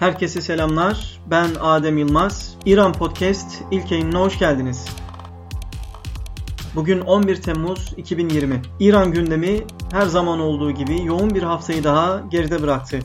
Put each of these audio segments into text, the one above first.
Herkese selamlar. Ben Adem Yılmaz. İran Podcast ilk yayınına hoş geldiniz. Bugün 11 Temmuz 2020. İran gündemi her zaman olduğu gibi yoğun bir haftayı daha geride bıraktı.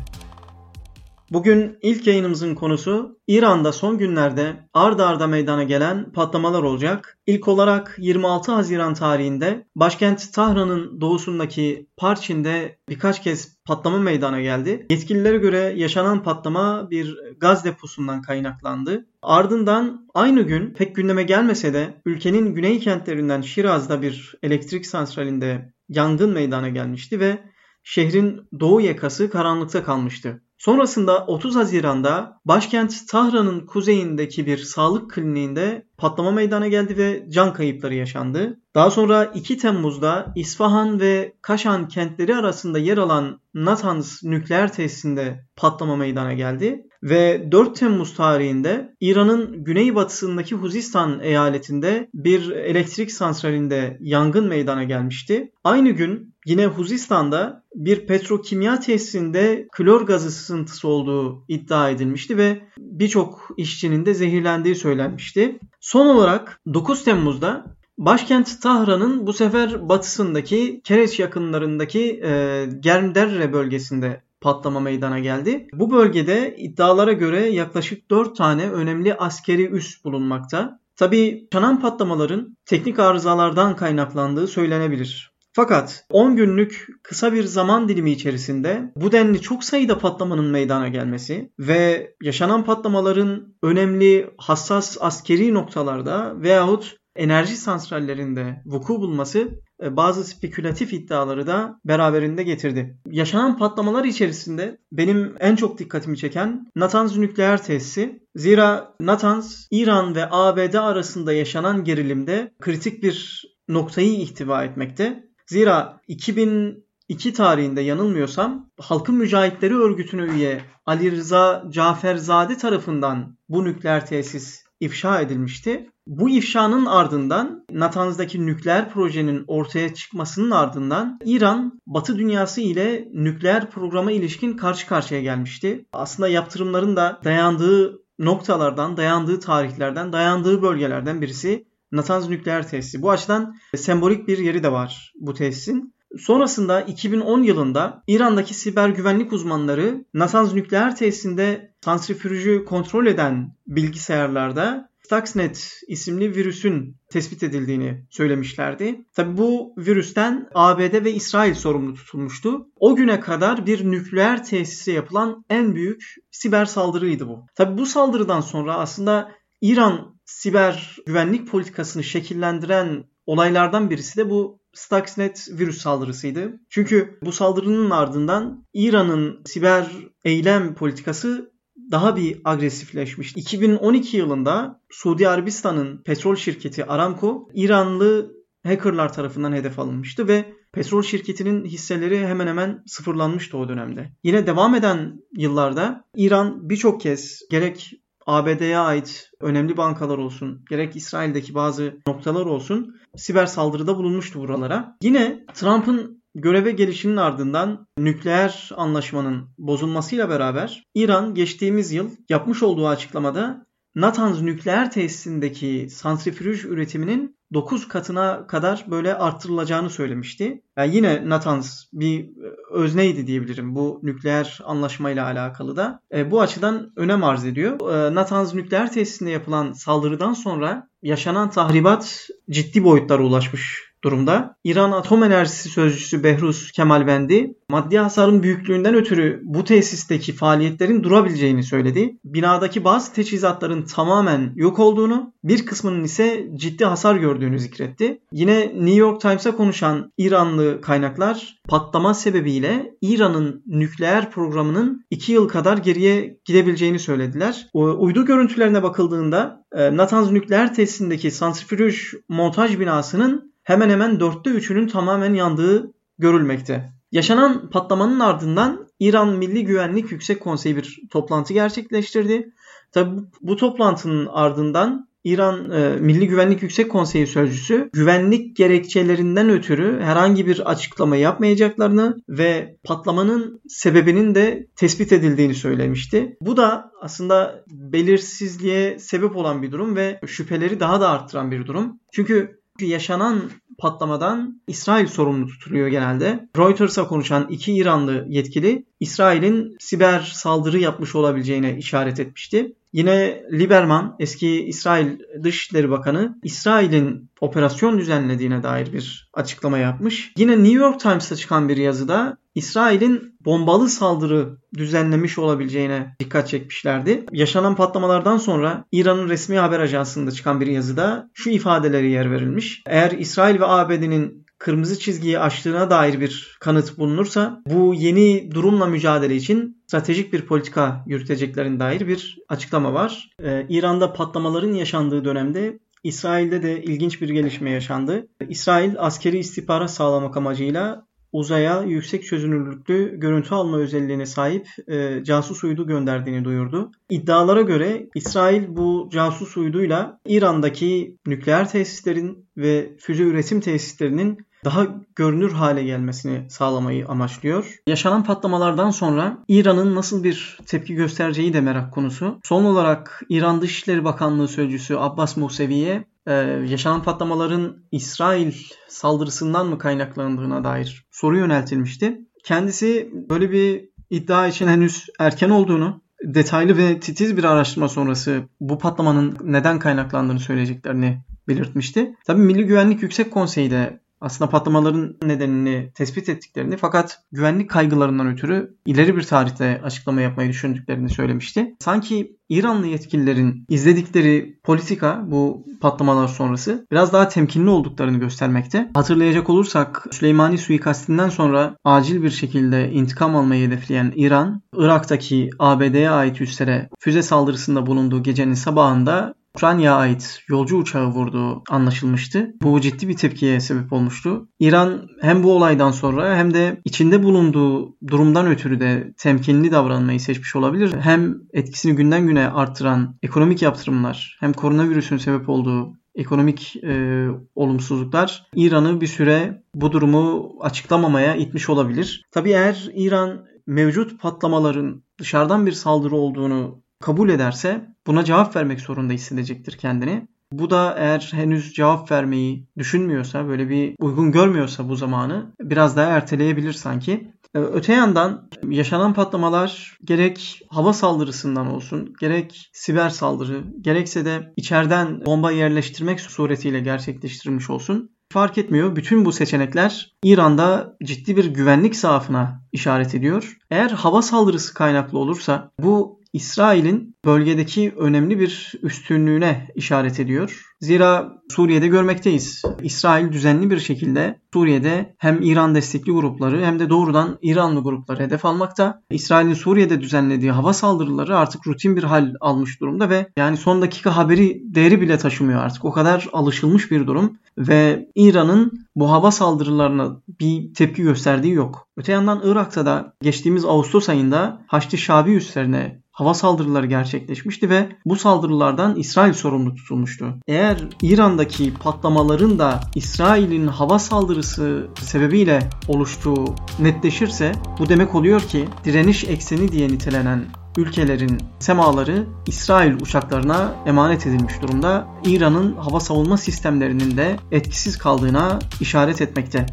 Bugün ilk yayınımızın konusu İran'da son günlerde ard arda meydana gelen patlamalar olacak. İlk olarak 26 Haziran tarihinde başkent Tahran'ın doğusundaki Parçin'de birkaç kez patlama meydana geldi. Yetkililere göre yaşanan patlama bir gaz deposundan kaynaklandı. Ardından aynı gün pek gündeme gelmese de ülkenin güney kentlerinden Şiraz'da bir elektrik santralinde yangın meydana gelmişti ve şehrin doğu yakası karanlıkta kalmıştı. Sonrasında 30 Haziran'da başkent Tahran'ın kuzeyindeki bir sağlık kliniğinde patlama meydana geldi ve can kayıpları yaşandı. Daha sonra 2 Temmuz'da İsfahan ve Kaşan kentleri arasında yer alan Natanz nükleer tesisinde patlama meydana geldi. Ve 4 Temmuz tarihinde İran'ın güneybatısındaki Huzistan eyaletinde bir elektrik santralinde yangın meydana gelmişti. Aynı gün yine Huzistan'da bir petrokimya tesisinde klor gazı sızıntısı olduğu iddia edilmişti ve birçok işçinin de zehirlendiği söylenmişti. Son olarak 9 Temmuz'da Başkent Tahran'ın bu sefer batısındaki Keres yakınlarındaki e, Germderre bölgesinde patlama meydana geldi. Bu bölgede iddialara göre yaklaşık 4 tane önemli askeri üs bulunmakta. Tabi çanan patlamaların teknik arızalardan kaynaklandığı söylenebilir. Fakat 10 günlük kısa bir zaman dilimi içerisinde bu denli çok sayıda patlamanın meydana gelmesi ve yaşanan patlamaların önemli hassas askeri noktalarda veyahut enerji santrallerinde vuku bulması e, bazı spekülatif iddiaları da beraberinde getirdi. Yaşanan patlamalar içerisinde benim en çok dikkatimi çeken Natanz nükleer tesisi. Zira Natanz İran ve ABD arasında yaşanan gerilimde kritik bir noktayı ihtiva etmekte. Zira 2002 tarihinde yanılmıyorsam Halkın Mücahitleri Örgütü'ne üye Ali Rıza Caferzade tarafından bu nükleer tesis ifşa edilmişti. Bu ifşanın ardından Natanz'daki nükleer projenin ortaya çıkmasının ardından İran Batı dünyası ile nükleer programa ilişkin karşı karşıya gelmişti. Aslında yaptırımların da dayandığı noktalardan, dayandığı tarihlerden, dayandığı bölgelerden birisi Natanz nükleer tesisi. Bu açıdan sembolik bir yeri de var bu tesisin. Sonrasında 2010 yılında İran'daki siber güvenlik uzmanları Natanz nükleer tesisinde santrifüjü kontrol eden bilgisayarlarda Stuxnet isimli virüsün tespit edildiğini söylemişlerdi. Tabi bu virüsten ABD ve İsrail sorumlu tutulmuştu. O güne kadar bir nükleer tesise yapılan en büyük siber saldırıydı bu. Tabi bu saldırıdan sonra aslında İran siber güvenlik politikasını şekillendiren olaylardan birisi de bu Stuxnet virüs saldırısıydı. Çünkü bu saldırının ardından İran'ın siber eylem politikası daha bir agresifleşmiş. 2012 yılında Suudi Arabistan'ın petrol şirketi Aramco İranlı hackerlar tarafından hedef alınmıştı ve petrol şirketinin hisseleri hemen hemen sıfırlanmıştı o dönemde. Yine devam eden yıllarda İran birçok kez gerek ABD'ye ait önemli bankalar olsun, gerek İsrail'deki bazı noktalar olsun siber saldırıda bulunmuştu buralara. Yine Trump'ın göreve gelişinin ardından nükleer anlaşmanın bozulmasıyla beraber İran geçtiğimiz yıl yapmış olduğu açıklamada Natanz nükleer tesisindeki santrifüj üretiminin 9 katına kadar böyle arttırılacağını söylemişti. Yani yine Natanz bir özneydi diyebilirim bu nükleer anlaşmayla alakalı da. E, bu açıdan önem arz ediyor. E, Natanz nükleer tesisinde yapılan saldırıdan sonra yaşanan tahribat ciddi boyutlara ulaşmış durumda. İran Atom Enerjisi Sözcüsü Behruz Kemalbendi maddi hasarın büyüklüğünden ötürü bu tesisteki faaliyetlerin durabileceğini söyledi. Binadaki bazı teçhizatların tamamen yok olduğunu, bir kısmının ise ciddi hasar gördüğünü zikretti. Yine New York Times'a konuşan İranlı kaynaklar patlama sebebiyle İran'ın nükleer programının 2 yıl kadar geriye gidebileceğini söylediler. Uydu görüntülerine bakıldığında e, Natanz nükleer tesisindeki santrifüj montaj binasının hemen hemen dörtte üçünün tamamen yandığı görülmekte. Yaşanan patlamanın ardından İran Milli Güvenlik Yüksek Konseyi bir toplantı gerçekleştirdi. Tabi bu toplantının ardından İran e, Milli Güvenlik Yüksek Konseyi Sözcüsü güvenlik gerekçelerinden ötürü herhangi bir açıklama yapmayacaklarını ve patlamanın sebebinin de tespit edildiğini söylemişti. Bu da aslında belirsizliğe sebep olan bir durum ve şüpheleri daha da arttıran bir durum. Çünkü yaşanan patlamadan İsrail sorumlu tutuluyor genelde. Reuters'a konuşan iki İranlı yetkili İsrail'in siber saldırı yapmış olabileceğine işaret etmişti. Yine Lieberman eski İsrail Dışişleri Bakanı İsrail'in operasyon düzenlediğine dair bir açıklama yapmış. Yine New York Times'ta çıkan bir yazıda İsrail'in bombalı saldırı düzenlemiş olabileceğine dikkat çekmişlerdi. Yaşanan patlamalardan sonra İran'ın resmi haber ajansında çıkan bir yazıda şu ifadeleri yer verilmiş. Eğer İsrail ve ABD'nin kırmızı çizgiyi aştığına dair bir kanıt bulunursa bu yeni durumla mücadele için stratejik bir politika yürüteceklerin dair bir açıklama var. Ee, İran'da patlamaların yaşandığı dönemde İsrail'de de ilginç bir gelişme yaşandı. İsrail askeri istihbarat sağlamak amacıyla uzaya yüksek çözünürlüklü görüntü alma özelliğine sahip e, casus uydu gönderdiğini duyurdu. İddialara göre İsrail bu casus uyduyla İran'daki nükleer tesislerin ve füze üretim tesislerinin daha görünür hale gelmesini sağlamayı amaçlıyor. Yaşanan patlamalardan sonra İran'ın nasıl bir tepki göstereceği de merak konusu. Son olarak İran Dışişleri Bakanlığı Sözcüsü Abbas Musevi'ye e, yaşanan patlamaların İsrail saldırısından mı kaynaklandığına dair soru yöneltilmişti. Kendisi böyle bir iddia için henüz erken olduğunu, detaylı ve titiz bir araştırma sonrası bu patlamanın neden kaynaklandığını söyleyeceklerini belirtmişti. Tabii Milli Güvenlik Yüksek Konseyi de aslında patlamaların nedenini tespit ettiklerini fakat güvenlik kaygılarından ötürü ileri bir tarihte açıklama yapmayı düşündüklerini söylemişti. Sanki İranlı yetkililerin izledikleri politika bu patlamalar sonrası biraz daha temkinli olduklarını göstermekte. Hatırlayacak olursak Süleymani suikastinden sonra acil bir şekilde intikam almayı hedefleyen İran, Irak'taki ABD'ye ait üslere füze saldırısında bulunduğu gecenin sabahında Ukrayna'ya ait yolcu uçağı vurduğu anlaşılmıştı. Bu ciddi bir tepkiye sebep olmuştu. İran hem bu olaydan sonra hem de içinde bulunduğu durumdan ötürü de temkinli davranmayı seçmiş olabilir. Hem etkisini günden güne arttıran ekonomik yaptırımlar hem koronavirüsün sebep olduğu ekonomik e, olumsuzluklar İran'ı bir süre bu durumu açıklamamaya itmiş olabilir. Tabii eğer İran mevcut patlamaların dışarıdan bir saldırı olduğunu kabul ederse buna cevap vermek zorunda hissedecektir kendini. Bu da eğer henüz cevap vermeyi düşünmüyorsa, böyle bir uygun görmüyorsa bu zamanı biraz daha erteleyebilir sanki. Ee, öte yandan yaşanan patlamalar gerek hava saldırısından olsun, gerek siber saldırı, gerekse de içeriden bomba yerleştirmek suretiyle gerçekleştirilmiş olsun fark etmiyor. Bütün bu seçenekler İran'da ciddi bir güvenlik zaafına işaret ediyor. Eğer hava saldırısı kaynaklı olursa bu İsrail'in bölgedeki önemli bir üstünlüğüne işaret ediyor. Zira Suriye'de görmekteyiz. İsrail düzenli bir şekilde Suriye'de hem İran destekli grupları hem de doğrudan İranlı grupları hedef almakta. İsrail'in Suriye'de düzenlediği hava saldırıları artık rutin bir hal almış durumda ve yani son dakika haberi değeri bile taşımıyor artık. O kadar alışılmış bir durum ve İran'ın bu hava saldırılarına bir tepki gösterdiği yok. Öte yandan Irak'ta da geçtiğimiz Ağustos ayında Haçlı Şabi üslerine hava saldırıları gerçekleşmişti ve bu saldırılardan İsrail sorumlu tutulmuştu. Eğer İran'daki patlamaların da İsrail'in hava saldırısı sebebiyle oluştuğu netleşirse bu demek oluyor ki direniş ekseni diye nitelenen ülkelerin semaları İsrail uçaklarına emanet edilmiş durumda. İran'ın hava savunma sistemlerinin de etkisiz kaldığına işaret etmekte.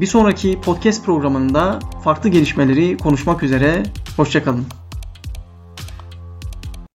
Bir sonraki podcast programında farklı gelişmeleri konuşmak üzere. Hoşçakalın.